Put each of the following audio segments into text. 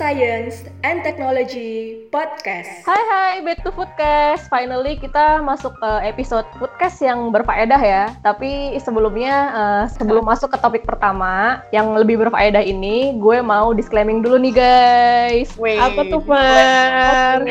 Science and Technology Podcast. Hai hai, back to Foodcast. Finally kita masuk ke episode Foodcast yang berfaedah ya. Tapi sebelumnya, uh, sebelum masuk ke topik pertama yang lebih berfaedah ini, gue mau disclaiming dulu nih guys. Wait, Apa tuh, Far?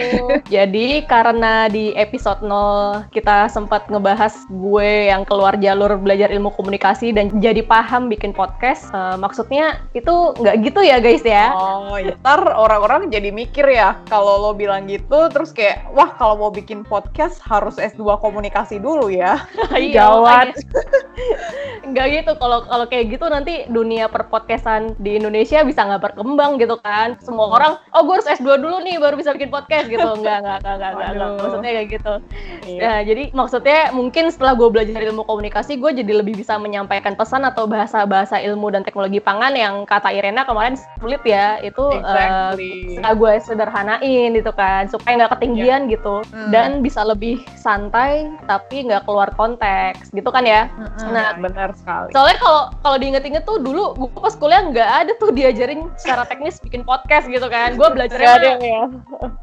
Jadi karena di episode 0 kita sempat ngebahas gue yang keluar jalur belajar ilmu komunikasi dan jadi paham bikin podcast. Uh, maksudnya itu nggak gitu ya guys ya? Oh, ya. ntar orang-orang jadi mikir ya kalau lo bilang gitu, terus kayak, wah kalau mau bikin podcast harus S2 komunikasi dulu ya. Iya, Gawat. Nggak gitu, kalau kalau kayak gitu nanti dunia perpodcastan di Indonesia bisa nggak berkembang gitu kan. Semua orang, oh gue harus S2 dulu nih baru bisa bikin podcast gitu. Nggak, nggak, nggak, nggak, nggak, nggak. Maksudnya kayak gitu. Iya. Nah, jadi maksudnya mungkin setelah gue belajar ilmu komunikasi, gue jadi lebih bisa menyampaikan pesan atau bahasa-bahasa ilmu dan teknologi pangan yang kata Irena kemarin sulit ya. Itu exactly. uh, gue sederhanain gitu kan supaya nggak ketinggian yeah. gitu. Hmm. dan bisa lebih santai tapi nggak keluar konteks. Gitu kan ya? Hmm, nah benar sekali. soalnya kalau kalau diinget-inget tuh dulu gue pas kuliah nggak ada tuh diajarin secara teknis bikin podcast gitu kan. Gue belajarnya ada ya?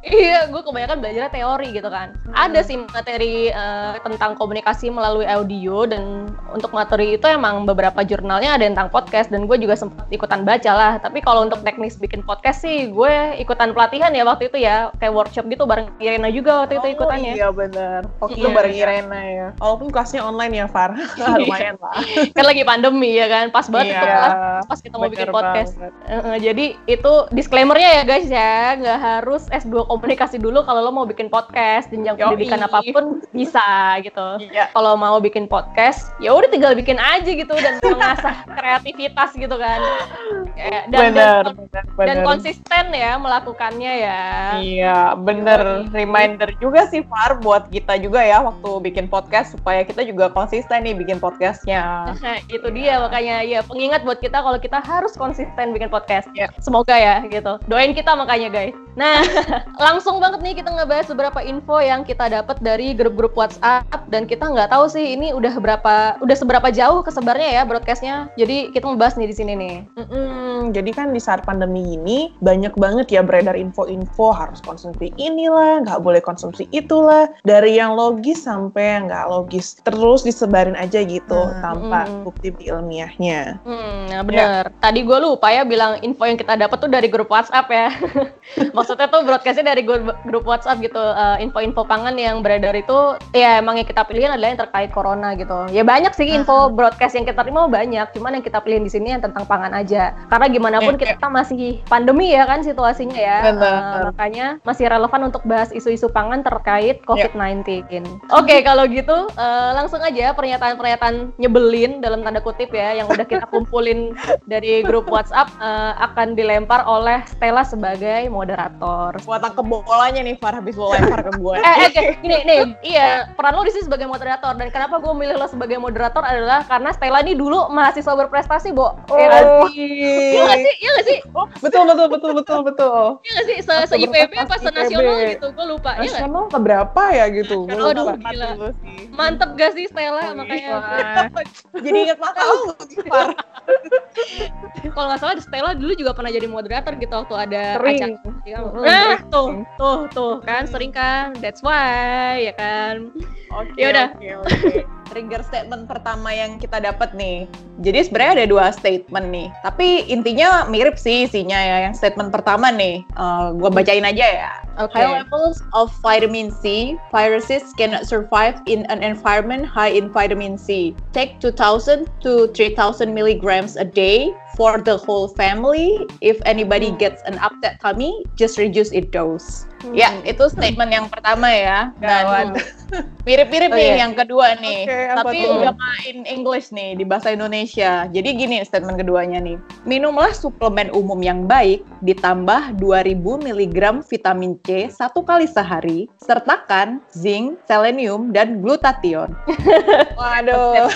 Iya gue kebanyakan belajarnya teori gitu kan. Hmm. ada sih materi uh, tentang komunikasi melalui audio dan untuk materi itu emang beberapa jurnalnya ada tentang podcast dan gue juga sempat ikutan baca lah. Tapi kalau untuk teknis bikin podcast sih gue ikutan pelatihan ya waktu itu ya kayak workshop gitu bareng Irena juga waktu itu ikutannya. Oh iya benar. Waktu itu bareng Irena ya. Walaupun kelasnya online ya Far. Lumayan lah. kan lagi pandemi ya kan. Pas banget iya, itu kelas pas kita mau bikin podcast. Uh, jadi itu disclaimernya ya guys ya, nggak harus S2 komunikasi dulu kalau lo mau bikin podcast jenjang pendidikan apa pun bisa gitu. Iya. Kalau mau bikin podcast ya udah tinggal bikin aja gitu dan mengasah kreativitas gitu kan. Dan, bener, dan, bener, bener. dan konsisten ya melakukannya ya. Iya, bener. Reminder juga sih Far buat kita juga ya waktu bikin podcast supaya kita juga konsisten nih bikin podcastnya. itu dia makanya ya pengingat buat kita kalau kita harus konsisten bikin podcast. Yeah. Semoga ya gitu. Doain kita makanya guys. Nah, langsung banget nih kita ngebahas beberapa info yang kita dapat dari grup-grup WhatsApp dan kita nggak tahu sih ini udah berapa udah seberapa jauh kesebarnya ya broadcastnya. Jadi kita ngebahas nih di sini nih. Mm -mm, jadi kan di saat pandemi ini banyak banget ya beredar info-info harus konsumsi inilah, nggak boleh konsumsi itulah, dari yang logis sampai yang nggak logis, terus disebarin aja gitu hmm, tanpa hmm. bukti ilmiahnya. Hmm, nah benar. Ya. Tadi gue lupa ya bilang info yang kita dapat tuh dari grup WhatsApp ya. Maksudnya tuh broadcastnya dari grup, grup WhatsApp gitu. Uh, info-info pangan yang beredar itu ya emang yang kita pilih adalah yang terkait corona gitu. Ya banyak sih info hmm. broadcast yang kita terima banyak, cuman yang kita pilih di sini yang tentang pangan aja. Karena gimana pun ya, kita masih pandemi ya kan situasinya ya. Uh, makanya masih relevan untuk bahas isu-isu pangan terkait COVID-19. Yeah. Oke, okay, kalau gitu uh, langsung aja pernyataan-pernyataan nyebelin dalam tanda kutip ya yang udah kita kumpulin dari grup WhatsApp uh, akan dilempar oleh Stella sebagai moderator. Gua tangkep bolanya nih Far habis lo lempar ke gue. eh, oke, okay. gini nih, iya, peran lo di sini sebagai moderator dan kenapa gue milih lo sebagai moderator adalah karena Stella ini dulu mahasiswa berprestasi, Bo. Oh, ya, iya gak sih? Iya gak sih? Oh, betul, betul, betul, betul, betul. Iya gak sih? Se, se IPB pas se nasional gitu, gue lupa. Iya nasional ke berapa ya gitu? Gue Aduh, gila. Mantep gak sih Stella makanya? Jadi inget makau Kalau nggak salah Stella dulu juga pernah jadi moderator gitu waktu ada sering. acara. Nah, tuh, tuh, tuh kan sering kan. That's why ya kan. Oke. Okay, ya udah. Okay, okay. Trigger statement pertama yang kita dapat nih. Jadi sebenarnya ada dua statement nih. Tapi intinya mirip sih isinya ya. Yang statement pertama nih, uh, gua bacain aja ya. Okay. High levels of vitamin C, viruses cannot survive in an environment high in vitamin C. Take 2,000 to 3,000 milligrams a day for the whole family. If anybody hmm. gets an upset tummy, just reduce it dose. Hmm. Ya, itu statement yang pertama ya. Dan mirip-mirip oh, nih yeah. yang kedua nih. Okay, Tapi tuh? udah main English nih di bahasa Indonesia. Jadi gini statement keduanya nih. Minumlah suplemen umum yang baik ditambah 2000 mg vitamin C satu kali sehari, sertakan zinc, selenium, dan glutathione. Waduh.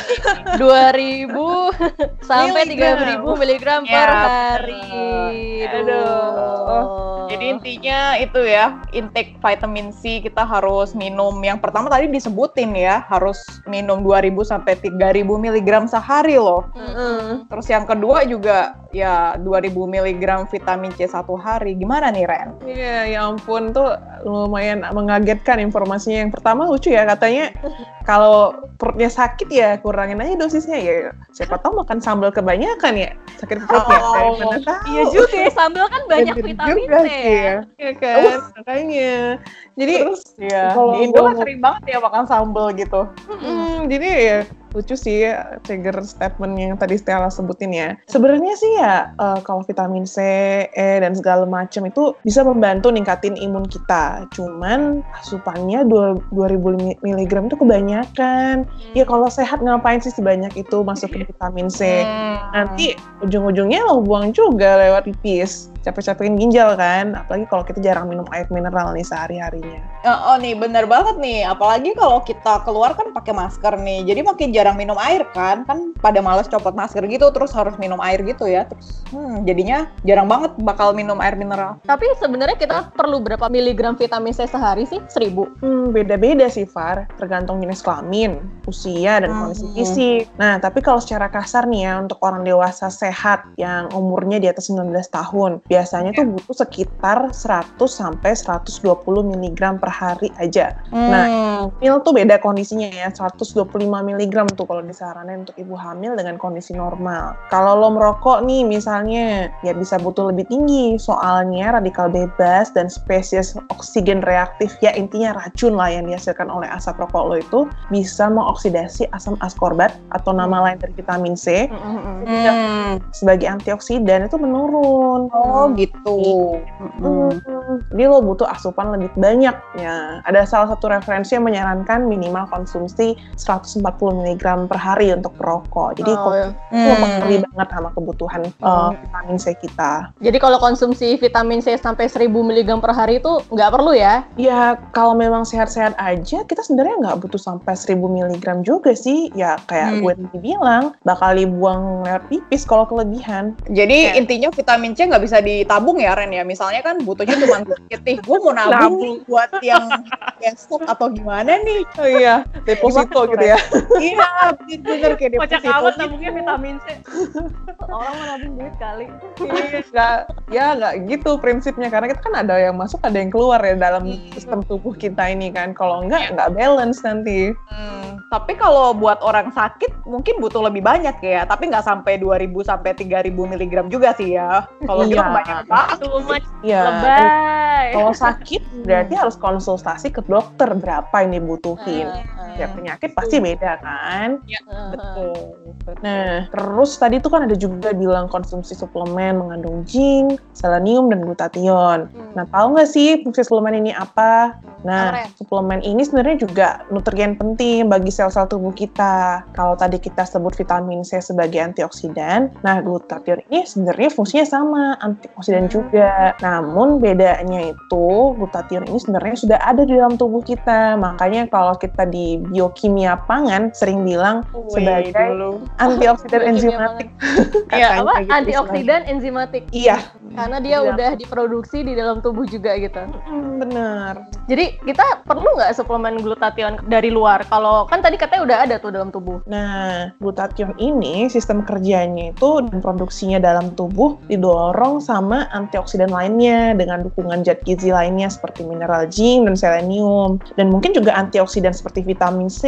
2000 sampai 3000 miligram per Ya, hari. Aduh. Jadi intinya itu ya, intake vitamin C kita harus minum. Yang pertama tadi disebutin ya, harus minum 2000 sampai 3000 mg sehari loh. Mm-mm. Terus yang kedua juga ya 2000 mg vitamin C satu hari. Gimana nih Ren? Iya, ya ampun tuh lumayan mengagetkan informasinya. Yang pertama lucu ya katanya kalau perutnya sakit ya kurangin aja dosisnya ya. Siapa tahu makan sambal kebanyakan ya sakit perutnya. Oh, Daripada tahu. Iya juga ya, sambal kan banyak vitamin juga C ya. Iya kan, makanya. Jadi Terus ya, kalau di Indo kan sering banget ya makan sambal gitu. Mm, jadi ya lucu sih ya, trigger statement yang tadi Stella sebutin ya. Sebenarnya sih ya eh, kalau vitamin C, E dan segala macam itu bisa membantu ningkatin imun kita. Cuman asupannya dua- 2000 mg itu kebanyakan. Ya kalau sehat ngapain sih sebanyak itu masukin vitamin C? Hmm. Nanti ujung-ujungnya lo buang juga lewat pipis. Capek-capekin ginjal kan, apalagi kalau kita jarang minum air mineral nih sehari-harinya. Oh, oh nih bener banget nih, apalagi kalau kita keluar kan pakai masker nih, jadi makin jarang minum air kan, kan pada males copot masker gitu, terus harus minum air gitu ya, terus hmm, jadinya jarang banget bakal minum air mineral. Tapi sebenarnya kita perlu berapa miligram vitamin C sehari sih? 1000. Hmm, beda-beda sih, Far. Tergantung jenis kelamin, usia, dan Hmm. kondisi fisik. Nah, tapi kalau secara kasar nih ya, untuk orang dewasa sehat yang umurnya di atas 19 tahun, biasanya tuh butuh sekitar 100 sampai 120 mg per hari aja. Nah, Hmm. Hamil tuh beda kondisinya ya, 125 mg tuh kalau disaranin untuk ibu hamil dengan kondisi normal. Kalau lo merokok nih misalnya, ya bisa butuh lebih tinggi, soalnya radikal bebas dan spesies oksigen reaktif, ya intinya racun lah yang dihasilkan oleh asap rokok lo itu bisa mengoksidasi asam askorbat atau nama lain dari vitamin C Hmm. sebagai antioksidan itu menurun. Oh gitu. Hmm, Jadi lo butuh asupan lebih banyak ya. Ada salah satu referensi yang menyarankan minimal konsumsi 140 mg per hari untuk perokok. Jadi Oh, kok ya. itu mempengaruhi banget sama kebutuhan uh, vitamin C kita. Jadi kalau konsumsi vitamin C sampai 1000 mg per hari itu nggak perlu ya? Ya kalau memang sehat-sehat aja, kita sebenarnya nggak butuh sampai 1000 mg juga sih. Ya kayak Hmm. gue tadi bilang, bakal dibuang lewat pipis kalau kelebihan. Jadi Oke. intinya vitamin C nggak bisa ditabung ya Ren ya. Misalnya kan butuhnya cuma sedikit nih. Gue mau nabung Nabung. Buat yang besok atau gimana nih. Oh iya, deposito gitu ya. iya bener kayak Kocak deposito amat gitu. nabungnya vitamin C. Orang mau nabung duit kali. Iya, nggak ya nggak gitu prinsipnya karena kita kan ada yang masuk ada yang keluar ya dalam Hmm. sistem tubuh kita ini kan kalau nggak nggak balance nanti Hmm, tapi kalau buat orang sakit mungkin butuh lebih banyak ya, tapi nggak sampai 2000 sampai 3000 miligram juga sih ya. Kalau gitu Iya. banyak banget. Too much ya lebay. kalau sakit berarti harus konsultasi ke dokter berapa yang dibutuhin tiap penyakit pasti beda kan Betul. Nah, terus tadi tuh kan ada juga bilang konsumsi suplemen mengandung zinc, selenium, dan glutathione. Nah, tahu nggak sih fungsi suplemen ini apa? Nah, suplemen ini sebenarnya juga nutrien penting bagi sel-sel tubuh kita. Kalau tadi kita sebut vitamin C sebagai antioksidan, nah glutathione ini sebenarnya fungsinya sama, antioksidan juga. Namun bedanya itu glutathione ini sebenarnya sudah ada di dalam tubuh kita. Makanya kalau kita di biokimia pangan sering bilang sebagai dulu. antioksidan enzimatik. Iya, apa? gitu Antioksidan enzimatik. Iya, Karena dia Iya. udah diproduksi di dalam tubuh juga gitu. Mm, bener. Jadi kita perlu nggak suplemen glutathione dari luar? Kalau kan tadi katanya udah ada tuh dalam tubuh. Nah, glutathione ini sistem kerjanya itu dan produksinya dalam tubuh didorong sama antioksidan lainnya dengan dukungan zat gizi lainnya seperti mineral zinc dan selenium dan mungkin juga antioksidan seperti vitamin C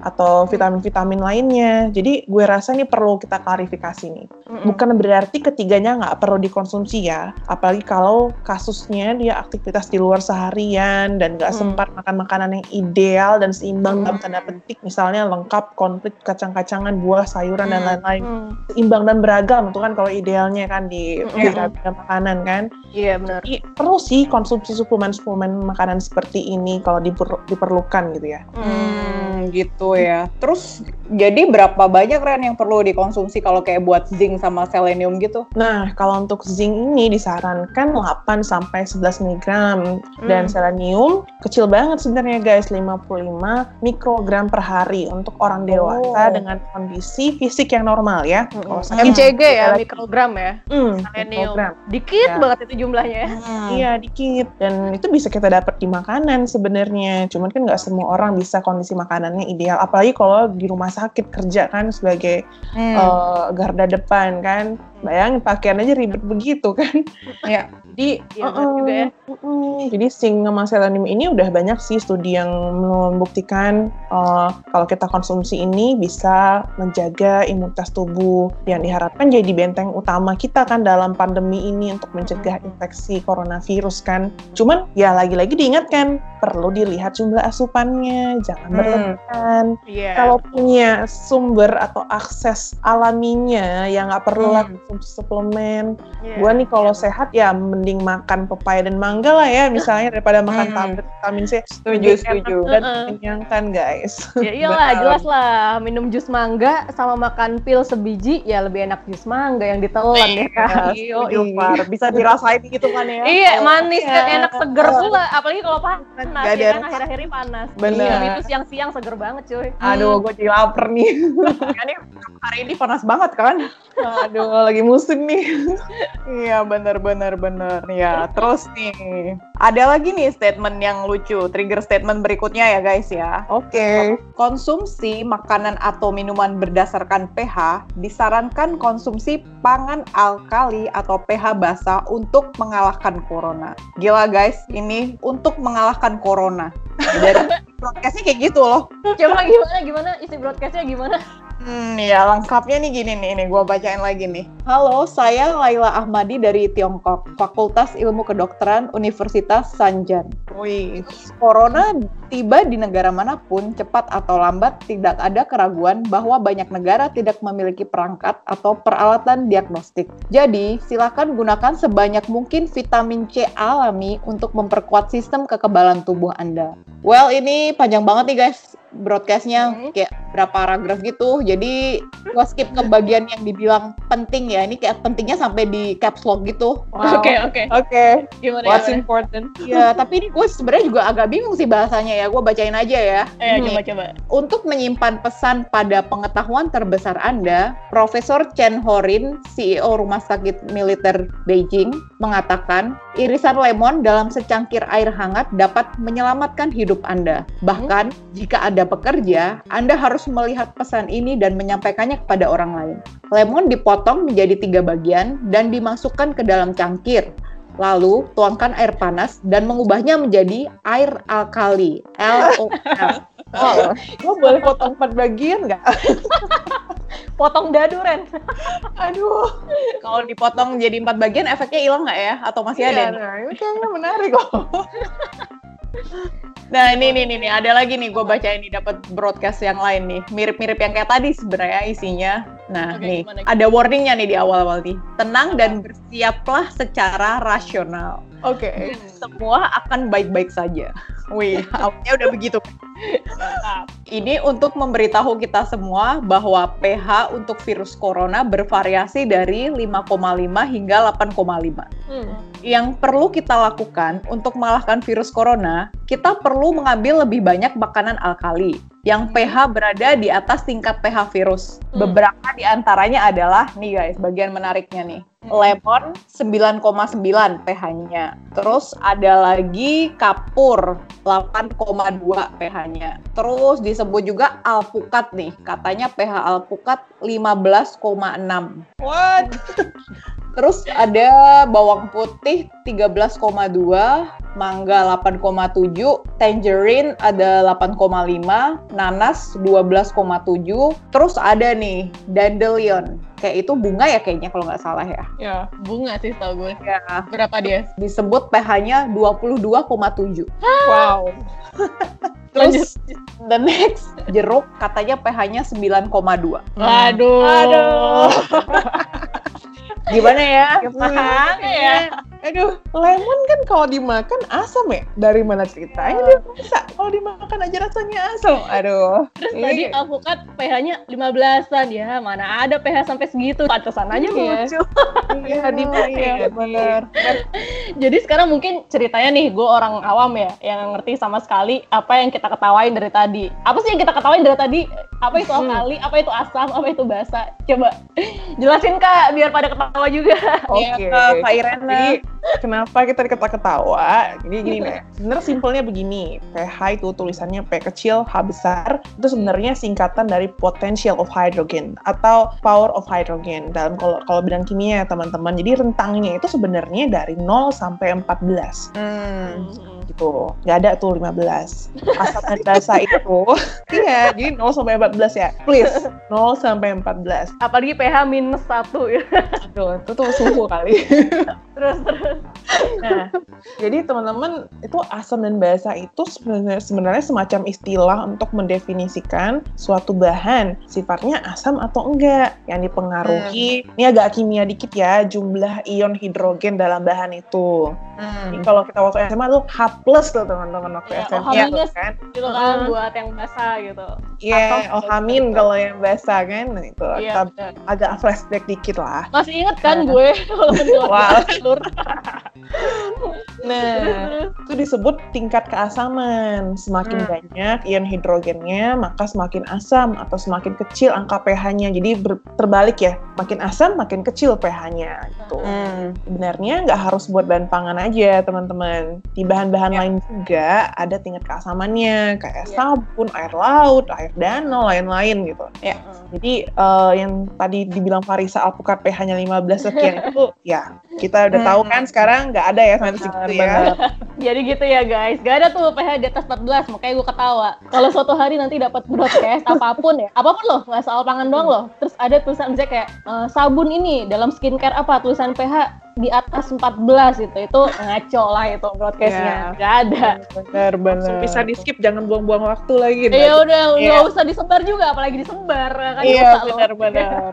atau vitamin-vitamin lainnya. Jadi gue rasa ini perlu kita klarifikasi nih. Bukan berarti ketiganya nggak perlu dikonsumsi ya. Apalagi kalau kasusnya dia aktivitas di luar seharian dan nggak Hmm. sempat makan makanan yang ideal dan seimbang dalam Hmm. tanda petik. Misalnya lengkap, komplit, kacang-kacangan, buah, sayuran, dan Hmm. lain-lain. Seimbang dan beragam itu kan kalau idealnya kan di piramida makanan kan. Iya benar. Perlu sih konsumsi suplemen-suplemen makanan seperti ini kalau diper- diperlukan gitu ya. Hmm, gitu ya. Terus jadi berapa banyak Ren yang perlu dikonsumsi kalau kayak buat zinc sama selenium gitu? Nah, kalau untuk zinc ini disarankan 8 sampai 11 mg dan selenium kecil banget sebenarnya guys, 55 mikrogram per hari untuk orang dewasa Oh. dengan kondisi fisik yang normal ya. Mm-mm. Kalau saya MCG ya, lagi- mikrogram ya. Hmm, Selenium. mikrogram. Dikit Ya. banget itu jumlahnya ya. Hmm. Iya dikit dan itu bisa kita dapat di makanan sebenarnya. Cuman kan nggak semua orang bisa kondisi makanannya ideal. Apalagi kalau di rumah sakit kerja kan sebagai Hmm. eh, garda depan kan. Bayangin pakaian aja ribet begitu kan. Iya. Jadi Iya benar juga ya. Mm-mm. Jadi zinc sama selenium ini udah banyak sih studi yang membuktikan uh, kalau kita konsumsi ini bisa menjaga imunitas tubuh yang diharapkan jadi benteng utama kita kan dalam pandemi ini untuk mencegah infeksi coronavirus kan. Cuman ya lagi-lagi diingatkan perlu dilihat jumlah asupannya, jangan Hmm. berlebihan. Iya. Kalau punya sumber atau akses alaminya yang nggak perlu lah Hmm. konsumsi suplemen, Iya. Gua nih kalau sehat ya mending makan pepaya dan mangga lah ya misalnya daripada makan Hmm. tablet vitamin C. Setuju, setuju. Dan Heeh. mengenyangkan guys. Ya iyalah, jelas lah. Minum jus mangga sama makan pil sebiji, ya lebih enak jus mangga yang ditelan ya kan. Ya, setuju, Far. Bisa dirasain gitu kan ya. Iya, manis Iya. dan enak seger pula. Apalagi kalau panas, Nggak ya ada kan akhir-akhir ini panas. Bener. Iya, itu siang-siang seger banget cuy. Aduh, gue jadi lapar nih. Ini hari ini panas banget kan? Aduh, lagi musim nih. Iya bener bener bener ya. Terus nih ada lagi nih statement yang lucu, trigger statement berikutnya ya guys ya. Oke. Konsumsi makanan atau minuman berdasarkan pH disarankan konsumsi pangan alkali atau pH basa untuk mengalahkan corona. Gila guys, ini untuk mengalahkan corona. Dari broadcastnya kayak gitu loh. Coba gimana gimana isi broadcastnya gimana? Hmm, ya lengkapnya nih gini nih, nih gue bacain lagi nih. Halo, saya Laila Ahmadi dari Tiongkok, Fakultas Ilmu Kedokteran Universitas Sanjan. Wih. Corona tiba di negara mana pun, cepat atau lambat, tidak ada keraguan bahwa banyak negara tidak memiliki perangkat atau peralatan diagnostik. Jadi, silakan gunakan sebanyak mungkin vitamin C alami untuk memperkuat sistem kekebalan tubuh Anda. Well, ini panjang banget nih guys broadcastnya Hmm. kayak berapa paragraf gitu. Jadi gua skip ke bagian yang dibilang penting ya. Ini kayak pentingnya sampai di caps lock gitu. Oke, oke. Oke. Gimana What's gimana? important? Ya, tapi ini gue sebenarnya juga agak bingung sih bahasanya ya. Gue bacain aja ya. Eh, coba coba. Untuk menyimpan pesan pada pengetahuan terbesar Anda, Profesor Chen Horin, CEO Rumah Sakit Militer Beijing, mengatakan irisan lemon dalam secangkir air hangat dapat menyelamatkan hidup Anda. Bahkan jika Anda bekerja, Anda harus melihat pesan ini dan menyampaikannya kepada orang lain. Lemon dipotong menjadi tiga bagian dan dimasukkan ke dalam cangkir. Lalu tuangkan air panas dan mengubahnya menjadi air alkali. LOL. Oh, gue boleh potong empat bagian nggak? Potong dadu Ren. Aduh, kalau dipotong jadi empat bagian efeknya hilang nggak ya? Atau masih ada? Iya, nih? nah, ini kayaknya menarik kok. Nah ini nih nih nih ada lagi nih gue baca ini dapat broadcast yang lain nih mirip-mirip yang kayak tadi sebenarnya isinya. Nah Oke, nih gimana? ada warningnya nih di awal-awal nih. Tenang dan bersiaplah secara rasional. Oke. Semua akan baik-baik saja. Wih, awalnya udah begitu. Ini untuk memberitahu kita semua bahwa pH untuk virus corona bervariasi dari 5,5 hingga 8,5. Hmm. Yang perlu kita lakukan untuk mengalahkan virus corona, kita perlu mengambil lebih banyak makanan alkali yang pH berada di atas tingkat pH virus. Hmm. Beberapa di antaranya adalah nih guys, bagian menariknya nih. Lemon 9,9 pH-nya. Terus ada lagi kapur 8,2 pH-nya. Terus disebut juga alpukat nih. Katanya pH alpukat 15,6. What? Terus ada bawang putih 13,2, mangga 8,7, tangerine ada 8,5, nanas 12,7, terus ada nih dandelion. Kayak itu bunga ya kayaknya kalau nggak salah ya. Ya, bunga sih tau gue. Ya, Berapa dia? disebut pH-nya 22,7. Wow. Terus the next jeruk katanya pH-nya 9,2. Waduh. Aduh. Gimana ya? Gimana ya? Aduh, lemon kan kalau dimakan asam ya? Dari mana ceritanya dia bisa kalau dimakan makan aja rasanya asam. Aduh. Terus Ini tadi alpukat pH-nya 15-an ya, mana ada pH sampai segitu. Pantesan aja Iya. lucu. Iya, di iya, bener. Jadi sekarang mungkin ceritanya nih, gue orang awam ya, yang ngerti sama sekali apa yang kita ketawain dari tadi. Apa sih yang kita ketawain dari tadi? Apa itu Hmm. alkali, apa itu asam, apa itu basa? Coba jelasin kak, biar pada ketawa juga. Iya, Oke. Kak, Kak Irena. Jadi kenapa kita ketawa-ketawa? Jadi gini deh. Sebenarnya simpelnya begini. pH itu tulisannya P kecil, H besar. Itu sebenarnya singkatan dari potential of hydrogen atau power of hydrogen dalam kalau kalau bidang kimia ya teman-teman. Jadi rentangnya itu sebenarnya dari 0 sampai 14 Hmm. gitu. Nggak ada tuh 15. Asam dan basa itu. iya, jadi 0 sampai 14 ya. Please. 0 sampai 14. Apalagi pH minus satu ya. Aduh, itu tuh suhu kali. Terus terus. Nah, jadi teman-teman itu asam dan basa itu sebenarnya sebenarnya semacam istilah untuk mendefinisikan suatu bahan sifatnya asam atau enggak yang dipengaruhi. Ini agak kimia dikit ya, jumlah ion hidrogen dalam bahan itu. Jadi Hmm. kalau kita waktu SMA tuh H plus tuh teman-teman waktu Ya, SMA OH tuh minus. kan. Gitu kan Hmm. buat yang basah gitu. Iya, Atau- oh hamin kalau yang basa kan Nah, itu Iya, kita agak flashback dikit lah. Masih inget kan gue walaupun keluar Wah. telur. Nah, itu disebut tingkat keasaman. Semakin Hmm. banyak ion hidrogennya, maka semakin asam atau semakin kecil angka pH-nya. Jadi ber- terbalik ya, makin asam makin kecil pH-nya gitu. Hmm. Sebenarnya nggak harus buat bahan pangan aja, teman-teman. Di bahan-bahan Ya. lain juga ada tingkat keasamannya, kayak Ya. sabun, air laut, air danau, lain-lain gitu. Ya. Jadi eh, yang tadi dibilang Farisa alpukat pH-nya 15 sekian itu ya kita udah tahu Hmm. kan sekarang nggak ada ya sampai segitu ya. Jadi gitu ya guys, gak ada tuh pH di atas 14, makanya gue ketawa. Kalau suatu hari nanti dapat broadcast apa pun ya, apa pun loh, nggak soal pangan doang loh. Terus ada tulisan misalnya kayak eh, sabun ini dalam skincare apa? Tulisan pH di atas 14 gitu, itu ngaco lah itu broadcastnya, Ya. nggak ada. Bener bener. Bisa di skip jangan buang-buang waktu lagi. Ya udah Iya. nggak usah disebar juga, apalagi disebar kan Iya dosa loh. benar-benar.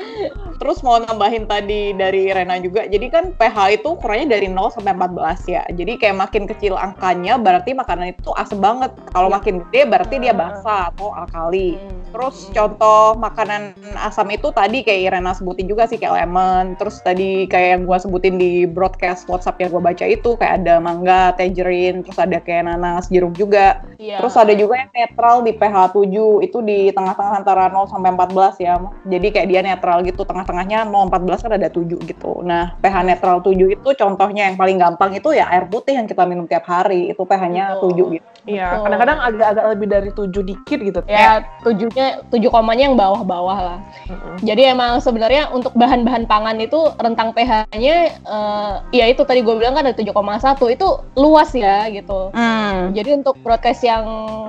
Terus mau nambahin tadi dari Rena juga, jadi kan pH itu ukurannya dari 0 sampai 14 ya. Jadi kayak makin kecil angkanya berarti makanan itu asam banget. Kalau Iya. makin gede berarti dia basa atau alkali. Hmm. Terus contoh makanan asam itu tadi kayak Irena sebutin juga sih kayak lemon. Terus tadi kayak yang gua sebutin di broadcast WhatsApp yang gua baca itu kayak ada mangga, tangerine, terus ada kayak nanas, jeruk juga. Iya. Terus ada juga yang netral di pH 7 itu di tengah-tengah antara 0 sampai 14 ya. Jadi kayak dia netral gitu, tengah-tengahnya 0 14 kan ada 7 gitu. Nah, pH netral 7 itu contohnya yang paling gampang itu ya air putih yang kita minum tiap hari, itu pH-nya Betul. 7 gitu. Iya, kadang-kadang agak-agak lebih dari tujuh dikit gitu. ya tujuhnya tujuh komanya yang bawah-bawah lah. Mm-mm. Jadi emang sebenarnya untuk bahan-bahan pangan itu rentang pH-nya eh, ya itu tadi gue bilang kan ada 7,1 itu luas ya gitu. Hmm. Jadi untuk broadcast yang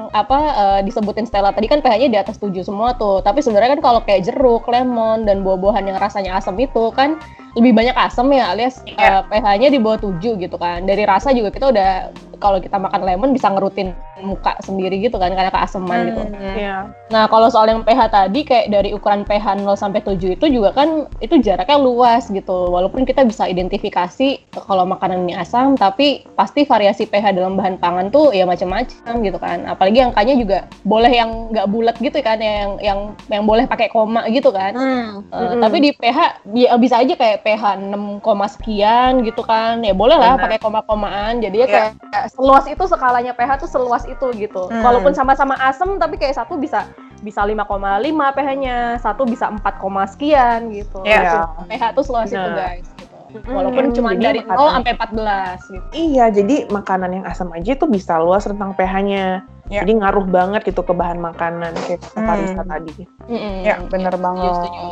apa eh, disebutin Stella tadi kan pH-nya di atas 7 semua tuh. Tapi sebenarnya kan kalau kayak jeruk, lemon dan buah-buahan yang rasanya asam itu kan lebih banyak asam ya alias Iya. eh, pH-nya di bawah 7 gitu kan. Dari rasa juga kita udah kalau kita makan lemon bisa ngerutin muka sendiri gitu kan karena keasaman gitu. Hmm. Iya. Nah, kalau soal yang pH tadi kayak dari ukuran pH 0 sampai 7 itu juga kan itu jaraknya luas gitu. Walaupun kita bisa identifikasi kalau makanan ini asam, tapi pasti variasi pH dalam bahan pangan tuh ya macam-macam gitu kan. Apalagi angkanya juga boleh yang nggak bulat gitu kan, yang yang yang boleh pakai koma gitu kan. Hmm. Eh, Mm-mm. Tapi di pH ya bisa aja kayak pH 6, sekian gitu kan. Ya boleh lah pakai koma-komaan. Jadi ya Iya. kayak seluas itu skalanya pH tuh seluas itu gitu. Hmm. Walaupun sama-sama asam tapi kayak satu bisa bisa 5,5 pH-nya, satu bisa 4, sekian gitu. Iya. pH tuh seluas itu Benar. guys. Gitu. Mm-mm. Walaupun cuma Jadi dari 0 makanan- sampai 14 gitu. Iya, jadi makanan yang asam aja itu bisa luas rentang pH-nya. Ya. Jadi ngaruh banget gitu ke bahan makanan kayak kata Hmm. Farisa tadi. Mm-mm. Ya, bener Setuju, banget. setuju.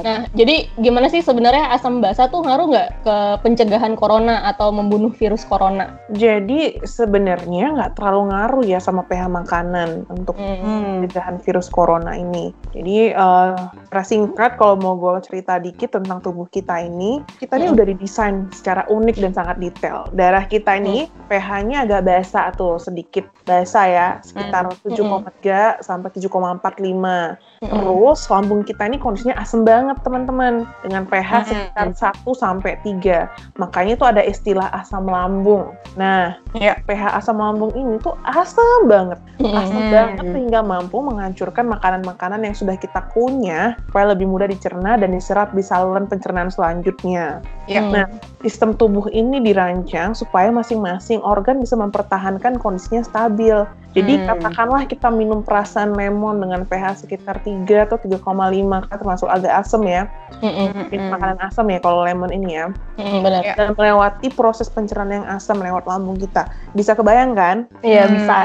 Nah, jadi gimana sih sebenarnya asam basa tuh ngaruh nggak ke pencegahan corona atau membunuh virus corona? Jadi sebenarnya nggak terlalu ngaruh ya sama pH makanan untuk Hmm. pencegahan virus corona ini. Jadi eh secara singkat kalau mau gue cerita dikit tentang tubuh kita ini, kita ini Hmm. udah didesain secara unik dan sangat detail. Darah kita ini pH-nya agak basa tuh sedikit basa ya, sekitar 7,3 sampai 7,45. Terus lambung kita ini kondisinya asam banget teman-teman dengan pH sekitar 1 sampai 3. Makanya itu ada istilah asam lambung. Nah, Iya. pH asam lambung ini tuh asam banget. Rasa Mm-mm. banget sehingga mampu menghancurkan makanan-makanan yang sudah kita kunyah supaya lebih mudah dicerna dan diserap di saluran pencernaan selanjutnya. Ya. Hmm. Nah, sistem tubuh ini dirancang supaya masing-masing organ bisa mempertahankan kondisinya stabil. Jadi Hmm. katakanlah kita minum perasan lemon dengan pH sekitar 3 atau 3,5 kan termasuk agak asam ya. Mm-mm. Ini makanan asam ya kalau lemon ini ya. Mm-mm, benar. Ya. Dan melewati proses pencernaan yang asam lewat lambung kita. Bisa kebayang kan? Iya Hmm. bisa.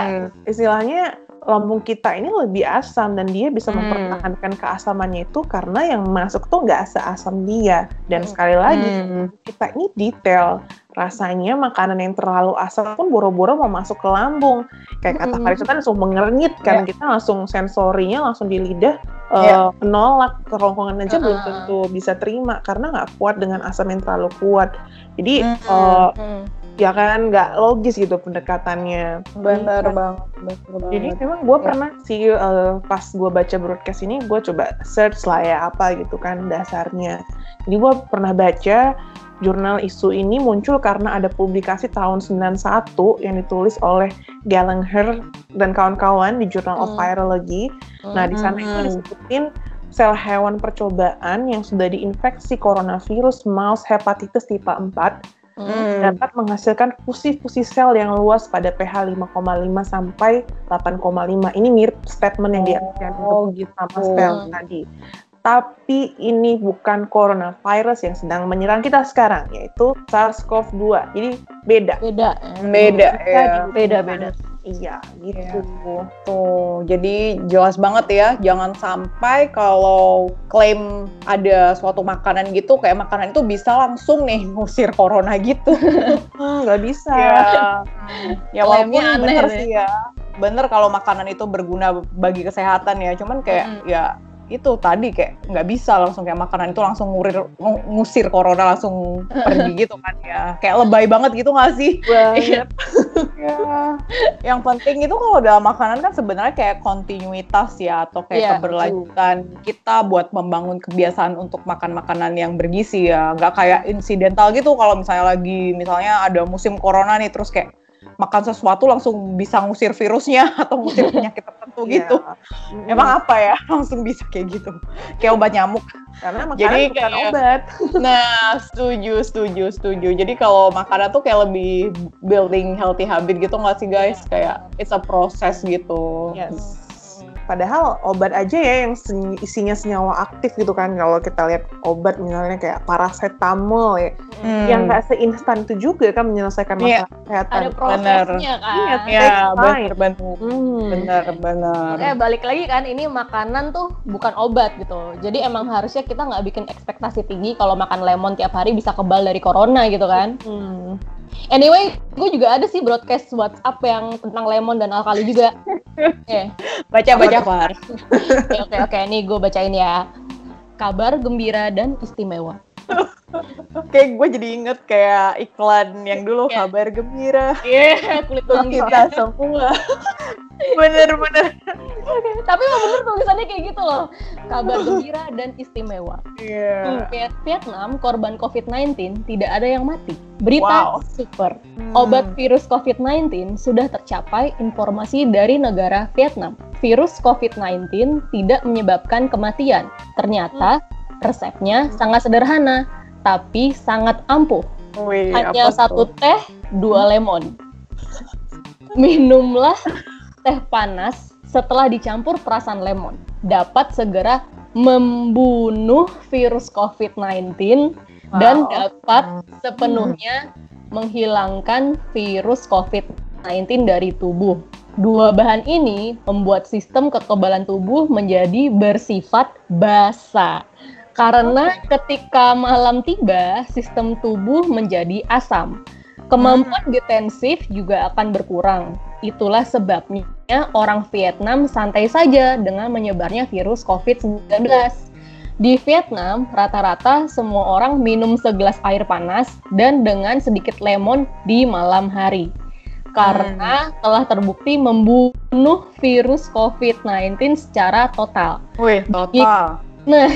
istilahnya lambung kita ini lebih asam dan dia bisa Hmm. mempertahankan keasamannya itu karena yang masuk tuh nggak seasam dia dan sekali lagi Hmm. kita ini detail rasanya makanan yang terlalu asam pun boro-boro mau masuk ke lambung kayak kata Mm-mm. Karissa kan langsung mengernyit kan kita langsung sensorinya langsung di lidah eh, Ya. menolak kerongkongan aja belum Uh-uh. tentu bisa terima karena nggak kuat dengan asam yang terlalu kuat jadi Mm. eh, Mm. ya kan nggak logis gitu pendekatannya Bener Iya. banget, bener jadi banget. memang gue Ya. pernah sih eh, pas gue baca broadcast ini gue coba search lah ya apa gitu kan dasarnya. Jadi gue pernah baca jurnal isu ini muncul karena ada publikasi tahun 91 yang ditulis oleh Gallagher dan kawan-kawan di Journal of Hmm. Virology. Nah di sana itu Hmm. disebutin sel hewan percobaan yang sudah diinfeksi coronavirus mouse hepatitis tipe 4 Mm. Hmm. dapat menghasilkan fusi-fusi sel yang luas pada pH 5,5 sampai 8,5. Ini mirip statement yang dia yang Oh, disebut sama gitu. sel tadi. Tapi ini bukan coronavirus yang sedang menyerang kita sekarang, yaitu SARS-CoV-2. Jadi beda. Beda. Beda ya. digunakan. Beda-beda. Iya, gitu. Tuh, jadi jelas banget ya, jangan sampai kalau klaim ada suatu makanan gitu, kayak makanan itu bisa langsung nih ngusir corona gitu. Hmm, Nggak bisa. ya, ya walaupun aneh bener deh. sih ya, bener kalau makanan itu berguna bagi kesehatan ya, cuman kayak Mm. ya itu tadi kayak nggak bisa langsung kayak makanan itu langsung ngurir ng- ngusir corona langsung pergi gitu kan ya. Kayak lebay banget gitu nggak sih? Banget. ya yang penting itu kalau dalam makanan kan sebenarnya kayak kontinuitas ya atau kayak Iya, keberlanjutan kita buat membangun kebiasaan untuk makan makanan yang bergizi ya. Nggak kayak insidental gitu kalau misalnya lagi misalnya ada musim corona nih terus kayak makan sesuatu langsung bisa ngusir virusnya atau ngusir penyakit tertentu Iya. gitu Mm. emang apa ya langsung bisa kayak gitu kayak obat nyamuk Karena makanan Jadi bukan kayak- obat. Nah, setuju, setuju, setuju. Jadi kalau makanan tuh kayak lebih building healthy habit gitu nggak sih guys? Kayak it's a process gitu. Yes. Padahal obat aja ya yang sen- isinya senyawa aktif gitu kan. Kalau kita lihat obat misalnya kayak paracetamol ya, Hmm. yang nggak seinstan itu juga kan menyelesaikan Iya. masalah kesehatan. Ada prosesnya kan. Iya, Ya, time. bener, bener, Hmm. bener, bener. Makanya balik lagi kan ini makanan tuh bukan obat gitu. Jadi emang harusnya kita nggak bikin ekspektasi tinggi kalau makan lemon tiap hari bisa kebal dari corona gitu kan. Hmm. Anyway, gue juga ada sih broadcast WhatsApp yang tentang lemon dan alkali juga. Oke, Baca, baca, Far. oke, oke, oke. Nih gue bacain ya. Kabar gembira dan istimewa. Kayak gue jadi inget kayak iklan yang dulu Iya. kabar gembira. Iya, kulit Untuk bangsa. kita semua. bener, bener. Tapi emang bener tulisannya kayak gitu loh. Kabar gembira dan istimewa. Iya. Viet- Vietnam, korban COVID-19 tidak ada yang mati. Berita Wow. super. Hmm. Obat virus COVID-19 sudah tercapai informasi dari negara Vietnam. Virus COVID-19 tidak menyebabkan kematian. Ternyata resepnya sangat sederhana, tapi sangat ampuh. Wih, Hanya apa satu tuh? teh, dua lemon. Minumlah teh panas setelah dicampur perasan lemon. Dapat segera membunuh virus COVID-19 dan Wow. dapat sepenuhnya menghilangkan virus COVID-19 dari tubuh. Dua bahan ini membuat sistem kekebalan tubuh menjadi bersifat basa. Karena ketika malam tiba, sistem tubuh menjadi asam. Kemampuan defensif juga akan berkurang. Itulah sebabnya orang Vietnam santai saja dengan menyebarnya virus COVID-19. Di Vietnam, rata-rata semua orang minum segelas air panas dan dengan sedikit lemon di malam hari. Karena telah terbukti membunuh virus COVID-19 secara total. Wih, total. Nah,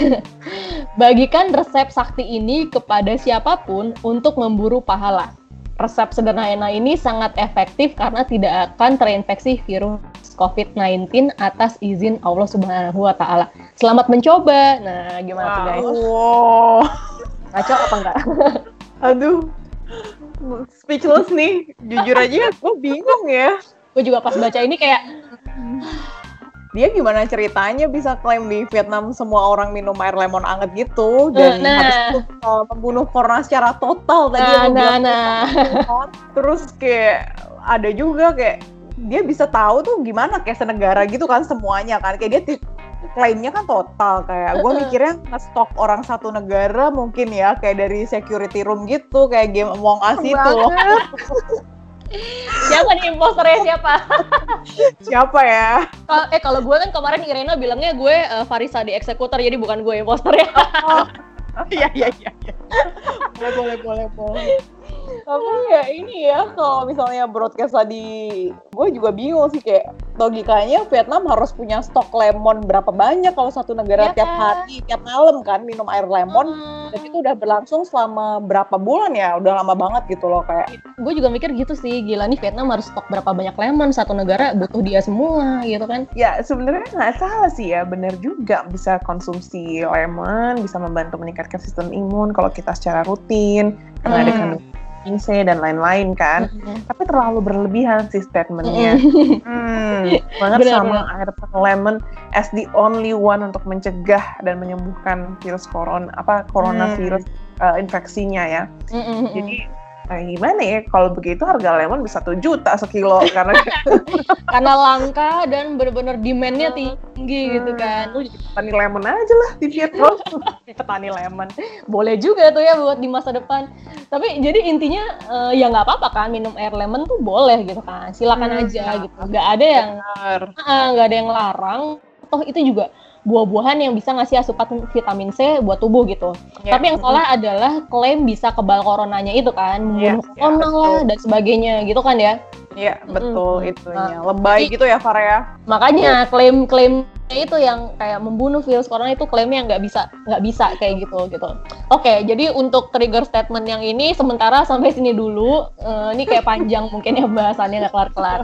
bagikan resep sakti ini kepada siapa pun untuk memburu pahala. Resep sederhana ini sangat efektif karena tidak akan terinfeksi virus COVID-19 atas izin Allah Subhanahu wa taala. Selamat mencoba. Nah, gimana tuh guys? Wow. Ngaco apa enggak? Aduh. Speechless nih. Jujur aja gue bingung ya. Gue juga pas baca ini kayak Dia gimana ceritanya bisa klaim di Vietnam semua orang minum air lemon anget gitu? Dan Nah. habis itu uh, membunuh corona secara total tadi Nah, bilang nah, kan. Terus kayak ada juga kayak dia bisa tahu tuh gimana kayak senegara gitu kan semuanya kan. Kayak dia klaimnya kan total kayak. Gue mikirnya nge-stok orang satu negara mungkin ya kayak dari security room gitu kayak game Among Us itu loh siapa nih imposternya siapa? siapa ya Kal- eh kalau gue kan kemarin Irena bilangnya gue eh, Farisa di eksekutor jadi bukan gue imposternya. iya iya iya iya. boleh boleh boleh boleh tapi ya ini ya kalau misalnya broadcast tadi gue juga bingung sih kayak logikanya Vietnam harus punya stok lemon berapa banyak kalau satu negara Iya tiap kan? hari tiap malam kan minum air lemon Hmm. dan itu udah berlangsung selama berapa bulan ya udah lama banget gitu loh kayak gue juga mikir gitu sih gila nih Vietnam harus stok berapa banyak lemon satu negara butuh dia semua gitu kan Ya sebenarnya nggak salah sih ya, benar juga bisa konsumsi lemon, bisa membantu meningkatkan sistem imun kalau kita secara rutin, karena ada Hmm. kandungan C dan lain-lain kan. Tapi terlalu berlebihan sih statementnya. Hmm, banget Benar, sama air lemon as the only one untuk mencegah dan menyembuhkan virus corona apa coronavirus uh, infeksinya ya. Mm-mm. Jadi eh, gimana ya kalau begitu harga lemon bisa satu juta sekilo karena karena langka dan bener-bener demand-nya tinggi gitu kan. Lu jadi petani lemon aja lah di Vietnam. petani lemon. Boleh juga tuh ya buat di masa depan. Tapi jadi intinya eh, ya nggak apa-apa kan minum air lemon tuh boleh gitu kan. Silakan Hmm, aja gitu. Nggak ada yang nggak ada yang larang. Toh itu juga buah-buahan yang bisa ngasih asupan vitamin C buat tubuh gitu. Ya. Tapi yang salah adalah klaim bisa kebal coronanya itu kan, membunuh Iya, corona betul. lah dan sebagainya gitu kan ya. Iya betul Mm-mm. itunya lebay gitu ya Farah ya Makanya klaim-klaim itu yang kayak membunuh virus corona itu klaimnya nggak bisa nggak bisa kayak gitu gitu. Oke, jadi untuk trigger statement yang ini sementara sampai sini dulu. Eh, ini kayak panjang mungkin ya bahasannya nggak kelar-kelar.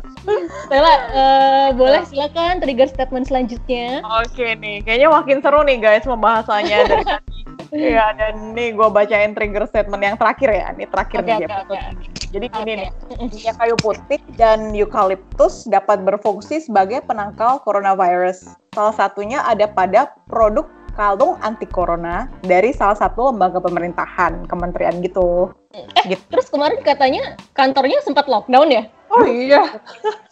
Stella, eh, boleh silakan trigger statement selanjutnya. Oke nih, kayaknya makin seru nih guys pembahasannya dari tadi. Iya, dan nih gue bacain trigger statement yang terakhir ya. Ini terakhir Oke, nih. oke. ini. Jadi gini Oke. nih, minyak kayu putih dan eukaliptus dapat berfungsi sebagai penangkal coronavirus. Salah satunya ada pada produk kalung anti corona dari salah satu lembaga pemerintahan, kementerian gitu. Eh, terus kemarin katanya kantornya sempat lockdown ya? Oh iya.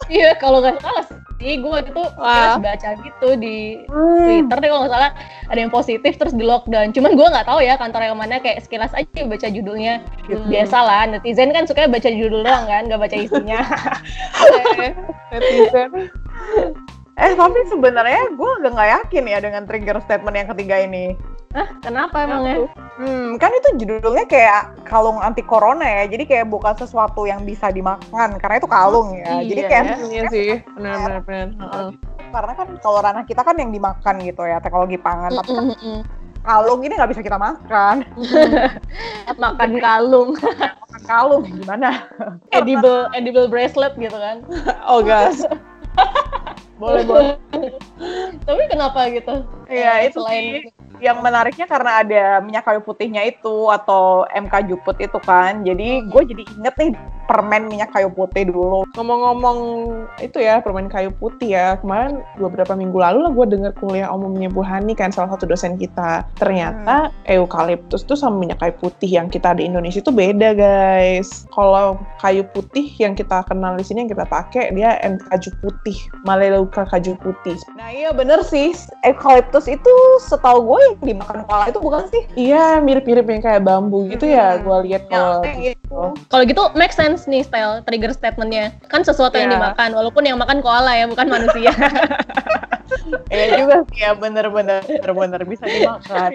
Iya, kalau nggak salah sih, gue itu Wah. baca gitu di Twitter deh kalau nggak salah ada yang positif terus di lockdown. Cuman gue nggak tahu ya kantor yang mana kayak sekilas aja baca judulnya. Hmm. Biasa lah, netizen kan suka baca judul doang kan, nggak baca isinya. netizen. Eh tapi sebenarnya gue agak nggak yakin ya dengan trigger statement yang ketiga ini. Kenapa emangnya? Hmm, kan itu judulnya kayak kalung anti corona ya, jadi kayak bukan sesuatu yang bisa dimakan karena itu kalung ya. Iya jadi kayak ya. Iya sih, benar-benar. benar. karena kan kalau ranah kita kan yang dimakan gitu ya teknologi pangan, tapi kan kalung ini nggak bisa kita makan. Makan kalung, Makan kalung gimana? edible edible bracelet gitu kan. Oh gas. boleh boleh. Tapi kenapa gitu? Iya Eh, itu selain sih yang menariknya karena ada minyak kayu putihnya itu atau MK Juput itu kan. Jadi gue jadi inget nih permen minyak kayu putih dulu. Ngomong-ngomong itu ya permen kayu putih ya kemarin beberapa minggu lalu lah gue dengar kuliah umumnya Bu Hani kan salah satu dosen kita ternyata eukaliptus tuh sama minyak kayu putih yang kita di Indonesia itu beda guys. Kalau kayu putih yang kita kenal di sini yang kita pakai dia M kaju putih, Melaleuca kaju putih. Nah iya bener sih, eukaliptus itu setahu gue yang dimakan koala itu bukan sih? Iya mirip-mirip yang kayak bambu gitu ya Hmm. gue lihat kalau Yang itu. Kalau gitu make sense nih style trigger statementnya. Kan sesuatu yang Iya. dimakan, walaupun yang makan koala ya, bukan manusia. Iya juga sih ya bener-bener bener-bener bisa dimakan.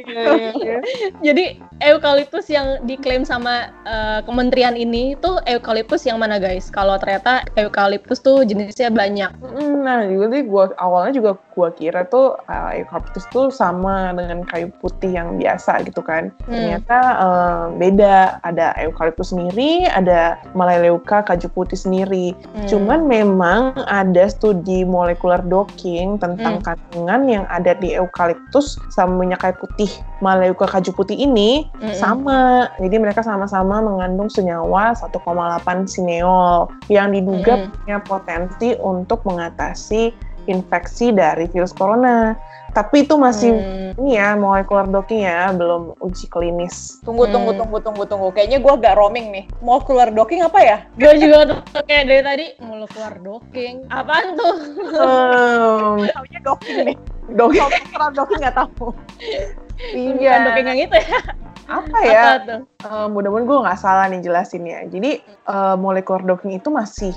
Jadi eukaliptus yang diklaim sama uh, kementerian ini tuh eukaliptus yang mana guys? Kalau ternyata eukaliptus tuh jenisnya banyak. Nah, juga sih gua awalnya juga gua kira tuh uh, eukaliptus tuh sama dengan kayu putih yang biasa gitu kan. Hmm. Ternyata uh, beda. Ada eukaliptus sendiri, ada Melaleuca kaju putih sendiri. Hmm. Cuman memang ada studi molekular docking tentang hmm. kandungan yang ada di eukaliptus sama minyak kayu putih. Melaleuca kaju putih ini hmm. sama. Jadi mereka sama-sama mengandung senyawa 1,8 sineol yang diduga hmm. punya potensi untuk mengatasi infeksi dari virus corona. Tapi itu masih hmm. ini ya keluar docking ya, belum uji klinis. Tunggu hmm. tunggu tunggu tunggu tunggu. Kayaknya gue agak roaming nih. Mau keluar docking apa ya? Gue juga tuh kayak dari tadi mau keluar docking. Apaan tuh? Um, Taunya docking nih. Docking. Kalau docking nggak tahu. iya. docking yang itu ya apa ya? Apa uh, mudah-mudahan gue nggak salah nih jelasinnya. Jadi uh, molecular docking itu masih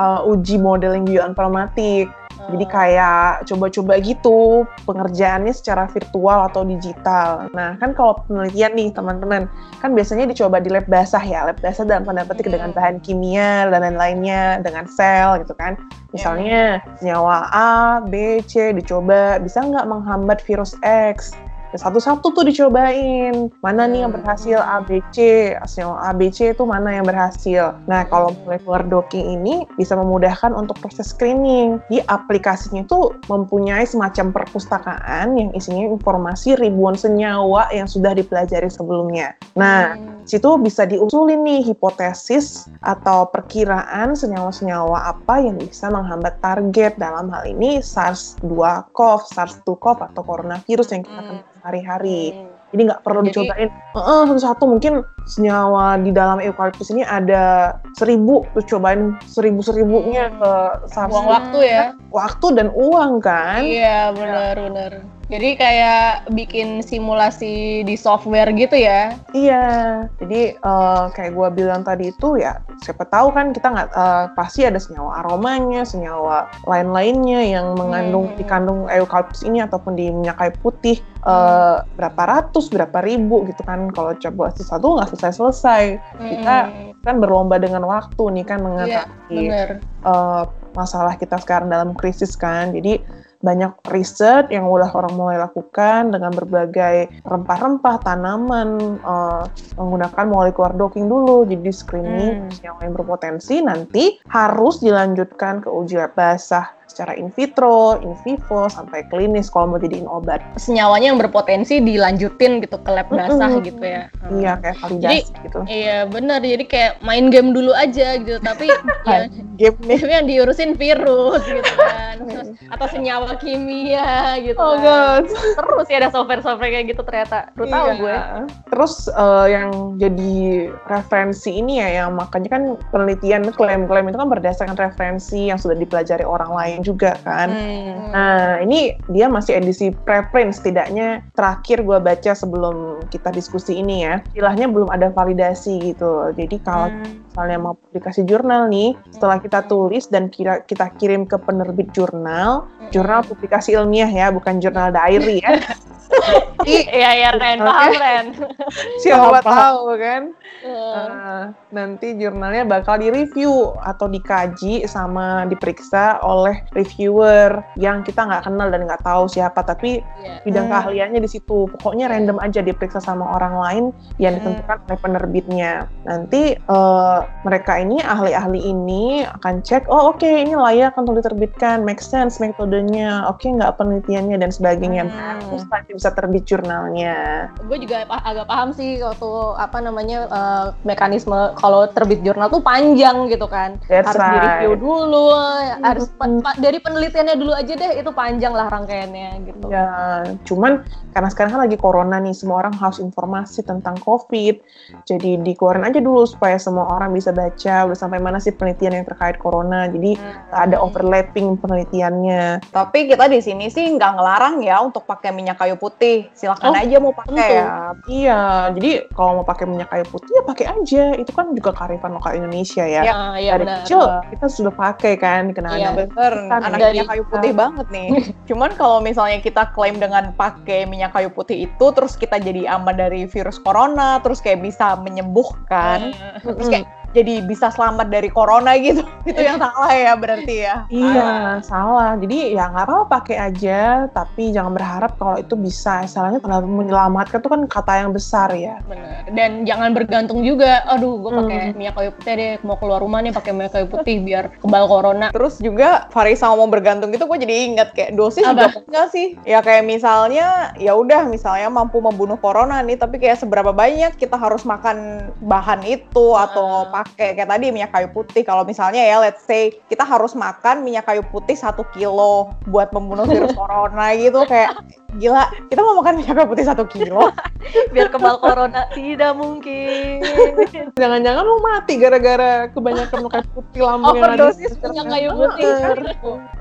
uh, uji modeling bioinformatik. Jadi oh. kayak coba-coba gitu pengerjaannya secara virtual atau digital. Nah kan kalau penelitian nih teman-teman, kan biasanya dicoba di lab basah ya, lab basah dalam tanda petik dengan bahan kimia dan lain-lainnya, dengan sel gitu kan. Misalnya senyawa A, B, C dicoba, bisa nggak menghambat virus X? Satu-satu tuh dicobain. Mana nih yang berhasil? ABC hasil ABC itu mana yang berhasil? Nah kalau molecular docking ini bisa memudahkan untuk proses screening. Di aplikasinya itu mempunyai semacam perpustakaan yang isinya informasi ribuan senyawa yang sudah dipelajari sebelumnya. Nah hmm. situ bisa diusulin nih hipotesis atau perkiraan senyawa-senyawa apa yang bisa menghambat target. Dalam hal ini SARS-2-CoV, SARS-2-CoV atau coronavirus yang kita kenal sehari-hari. Hmm. Jadi nggak perlu Jadi, dicobain uh, satu-satu mungkin senyawa di dalam eukaliptus ini ada seribu terus cobain seribu seribunya ke satu uang waktu ya waktu dan uang kan iya benar ya. benar jadi kayak bikin simulasi di software gitu ya? Iya. Jadi uh, kayak gue bilang tadi itu ya siapa tahu kan kita nggak uh, pasti ada senyawa aromanya, senyawa lain-lainnya yang mengandung hmm. dikandung eukaliptus ini ataupun di minyak kayu putih uh, berapa ratus, berapa ribu gitu kan. Kalau coba sesuatu nggak selesai-selesai. Hmm. Kita kan berlomba dengan waktu nih kan mengatasi yeah, uh, masalah kita sekarang dalam krisis kan. Jadi banyak riset yang udah orang mulai lakukan dengan berbagai rempah-rempah tanaman uh, menggunakan molekular docking dulu jadi screening hmm. yang berpotensi nanti harus dilanjutkan ke uji basah secara in vitro, in vivo, sampai klinis kalau mau jadiin obat. Senyawanya yang berpotensi dilanjutin gitu ke lab basah mm -hmm. gitu ya. Iya, kayak validasi jadi, gitu. Iya, benar. Jadi kayak main game dulu aja gitu, tapi ya game yang diurusin virus gitu kan. Atau senyawa kimia gitu oh, kan. God. Terus ya ada software-software kayak gitu ternyata. Tahu iya. gue. Terus uh, yang jadi referensi ini ya yang makanya kan penelitian klaim-klaim itu kan berdasarkan referensi yang sudah dipelajari orang lain juga kan. Hmm. Nah ini dia masih edisi preprint setidaknya terakhir gue baca sebelum kita diskusi ini ya. Istilahnya belum ada validasi gitu. Jadi kalau hmm. Misalnya mau publikasi jurnal nih, setelah kita tulis dan kira kita kirim ke penerbit jurnal, jurnal publikasi ilmiah ya, bukan jurnal diary ya. Iya iya Ren, paham Ren. Siapa tahu kan. Uh, nanti jurnalnya bakal direview atau dikaji sama diperiksa oleh reviewer yang kita nggak kenal dan nggak tahu siapa tapi yeah. bidang hmm. keahliannya di situ. Pokoknya random aja diperiksa sama orang lain yang hmm. ditentukan oleh penerbitnya. Nanti uh, mereka ini ahli-ahli ini akan cek, oh oke okay, ini layak untuk diterbitkan, make sense metodenya, oke okay, nggak penelitiannya dan sebagainya. Hmm. Terus bisa terbit jurnalnya. Gue juga agak paham sih waktu apa namanya uh, mekanisme kalau terbit jurnal tuh panjang gitu kan. That's harus right. di-review dulu, hmm. harus pa pa dari penelitiannya dulu aja deh itu panjang lah rangkaiannya gitu. Ya, cuman karena sekarang kan lagi corona nih, semua orang harus informasi tentang COVID. Jadi dikeluarin aja dulu supaya semua orang bisa baca udah sampai mana sih penelitian yang terkait corona. Jadi Hmm. ada overlapping penelitiannya. Tapi kita di sini sih nggak ngelarang ya untuk pakai minyak kayu putih. Silahkan Oh, aja mau pakai Tentu. ya. Iya, jadi kalau mau pakai minyak kayu putih ya pakai aja. Itu kan juga kearifan lokal Indonesia ya. Ya, iya Dari benar. kecil kita sudah pakai kan kenangan. Iya bener, anak dari- minyak kayu putih banget nih. Cuman kalau misalnya kita klaim dengan pakai minyak kayu putih itu, terus kita jadi aman dari virus corona, terus kayak bisa menyembuhkan, terus kayak jadi bisa selamat dari corona gitu. Itu yang salah ya berarti ya. Iya, salah. Jadi ya nggak apa-apa pakai aja, tapi jangan berharap kalau itu bisa. Istilahnya kalau menyelamatkan itu kan kata yang besar ya. Bener. Dan jangan bergantung juga. Aduh, gue pakai Hmm. minyak kayu putih deh. Mau keluar rumah nih pakai minyak kayu putih biar kebal corona. Terus juga Farisa ngomong bergantung gitu, gue jadi ingat kayak dosis Apa? juga enggak sih? Ya kayak misalnya, ya udah misalnya mampu membunuh corona nih, tapi kayak seberapa banyak kita harus makan bahan itu atau Ah. Pakai kayak tadi minyak kayu putih. Kalau misalnya ya let's say kita harus makan minyak kayu putih satu kilo buat membunuh virus corona gitu kayak gila kita mau makan minyak kayu putih satu kilo Biar kebal corona. Tidak mungkin. Jangan-jangan lu mati gara-gara kebanyakan minyak kayu putih lambung yang ada. Overdosis minyak kayu putih. Bener.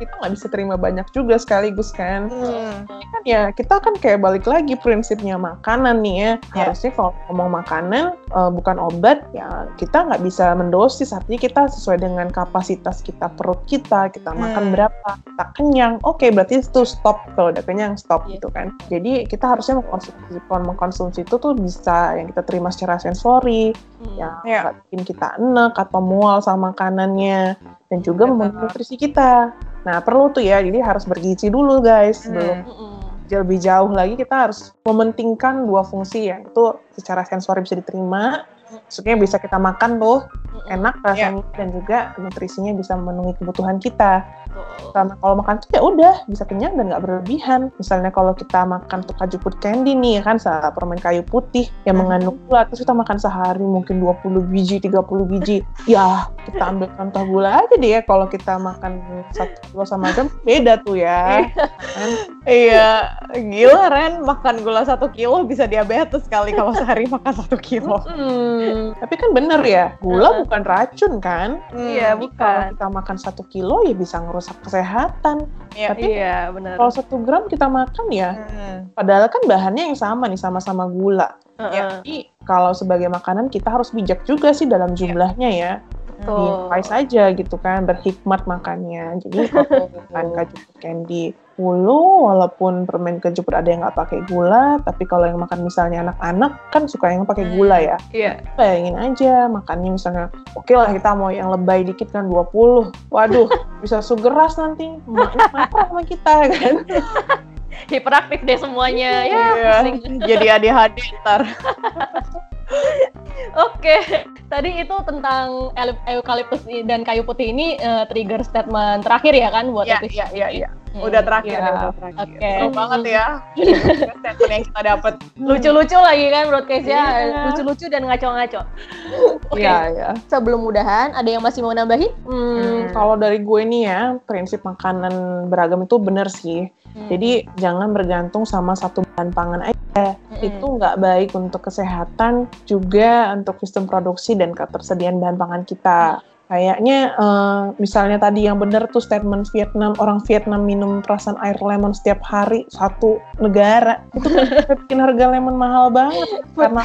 Kita nggak bisa terima banyak juga sekaligus kan. Hmm. kan ya kita kan kayak balik lagi prinsipnya makanan nih ya Ya. harusnya kalau ngomong makanan eh, bukan obat ya kita nggak bisa mendosis artinya kita sesuai dengan kapasitas kita perut kita kita makan Hmm. berapa kita kenyang oke berarti itu stop kalau udah kenyang stop Iya. gitu kan jadi kita harusnya mengkonsumsi mengkonsumsi itu tuh bisa yang kita terima secara sensori Hmm. yang Ya. nggak bikin kita enek atau mual sama makanannya dan juga memenuhi nutrisi kita nah perlu tuh ya jadi harus bergizi dulu guys Hmm. Mm-mm. lebih jauh lagi kita harus mementingkan dua fungsi yang itu secara sensori bisa diterima maksudnya bisa kita makan tuh Mm-mm. enak rasanya dan juga nutrisinya bisa memenuhi kebutuhan kita Betul. karena kalau makan tuh ya udah bisa kenyang dan nggak berlebihan misalnya kalau kita makan tuh kaju put candy nih kan permen kayu putih yang Hmm. mengandung gula terus kita makan sehari mungkin 20 biji 30 biji ya kita ambil contoh gula aja deh ya kalau kita makan satu kilo sama jam beda tuh ya kan? Iya, gila Ren, makan gula satu kilo bisa diabetes kali kalau sehari makan satu kilo. Hmm, tapi kan bener ya, gula bukan racun kan? Iya, Jadi Kalau bukan. kita makan satu kilo ya bisa ngerusak kesehatan. Iya. Tapi Iya, benar. kalau satu gram kita makan ya, Hmm. padahal kan bahannya yang sama nih, sama-sama gula. Heeh. Jadi kalau sebagai makanan kita harus bijak juga sih dalam jumlahnya ya. Betul. Diinvite saja gitu kan, berhikmat makannya. Jadi kalau makan kaju candy puluh, walaupun permen keju ada yang nggak pakai gula, tapi kalau yang makan misalnya anak-anak kan suka yang pakai gula ya. Iya. bayangin aja makannya misalnya oke lah kita mau yang lebay dikit kan 20 waduh bisa sugeras nanti marah sama kita kan Hiperaktif deh semuanya. Ya, Iya, pusing. jadi ADHD ntar. Oke, tadi itu tentang eu- eukaliptus dan kayu putih ini eh, trigger statement terakhir ya kan buat Iya, episode iya, iya, ini? Iya. Hmm. Udah terakhir, nih, udah terakhir. Oke. Seru banget ya. Statement yang kita dapat. Lucu-lucu lagi kan broadcastnya, Iya. lucu-lucu dan ngaco-ngaco. Oke, Iya ya sebelum mudahan ada yang masih mau nambahin? hmm, kalau dari gue nih ya prinsip makanan beragam itu bener sih Hmm. jadi jangan bergantung sama satu bahan pangan aja Mm-mm. itu nggak baik untuk kesehatan juga untuk sistem produksi dan ketersediaan bahan pangan kita kayaknya eh, misalnya tadi yang bener tuh statement Vietnam orang Vietnam minum perasan air lemon setiap hari satu negara itu kan bikin harga lemon mahal banget karena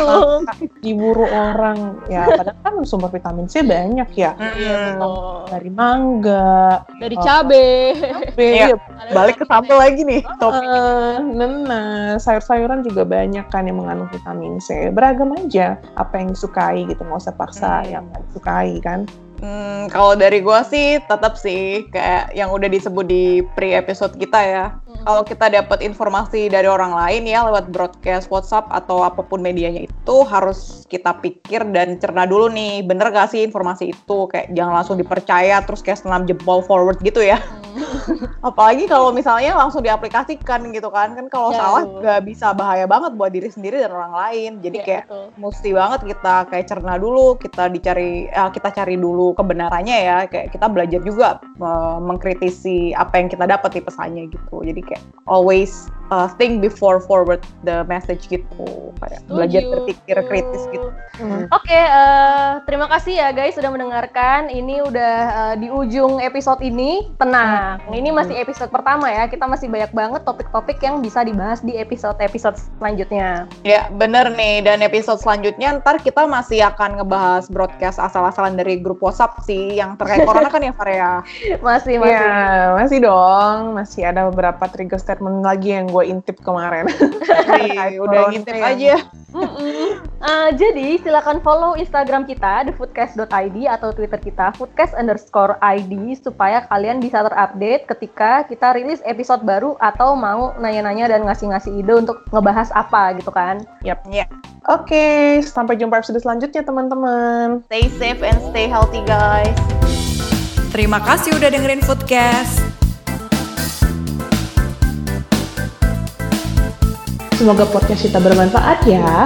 diburu orang ya padahal kan sumber vitamin C banyak ya Iya, betul. dari mangga Dari Oh. cabe. iya, Balik ke sambal lagi nih. Topik. Eh, nah, sayur-sayuran juga banyak kan yang mengandung vitamin C. Beragam aja apa yang disukai gitu, nggak usah paksa Hmm. yang nggak disukai kan. Hmm, kalau dari gua sih tetap sih kayak yang udah disebut di pre-episode kita ya. Kalau kita dapat informasi dari orang lain ya lewat broadcast WhatsApp atau apa pun medianya itu harus kita pikir dan cerna dulu nih, bener gak sih informasi itu? Kayak jangan langsung dipercaya terus kayak senam jempol forward gitu ya. Apalagi kalau misalnya langsung diaplikasikan gitu kan, kan kalau Ya, salah nggak bisa bahaya banget buat diri sendiri dan orang lain. Jadi Iya, kayak betul. mesti banget kita kayak cerna dulu, kita dicari, eh, kita cari dulu kebenarannya ya. Kayak kita belajar juga eh, mengkritisi apa yang kita dapat di pesannya gitu. Jadi kayak always uh, think before forward the message gitu kayak belajar berpikir kritis gitu Hmm. Oke, okay, uh, terima kasih ya guys sudah mendengarkan. Ini udah uh, di ujung episode ini. Tenang, hmm. ini masih episode pertama ya. Kita masih banyak banget topik-topik yang bisa dibahas di episode-episode selanjutnya. Ya, bener nih. Dan episode selanjutnya ntar kita masih akan ngebahas broadcast asal-asalan dari grup WhatsApp sih yang terkait corona kan ya, Faria? masih, masih. Ya, masih dong. Masih ada beberapa trigger statement lagi yang gue intip kemarin. udah ngintip aja. Uh, jadi silakan follow Instagram kita thefoodcast.id atau Twitter kita foodcast underscore ID supaya kalian bisa terupdate ketika kita rilis episode baru atau mau nanya-nanya dan ngasih-ngasih ide untuk ngebahas apa gitu kan. Yap, ya. Yeah. Oke, okay, sampai jumpa episode selanjutnya teman-teman. Stay safe and stay healthy guys. Terima kasih udah dengerin Foodcast. Semoga podcast kita bermanfaat ya.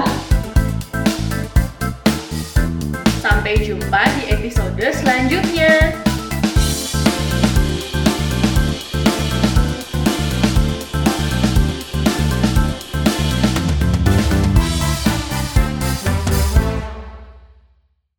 Sampai jumpa di episode selanjutnya.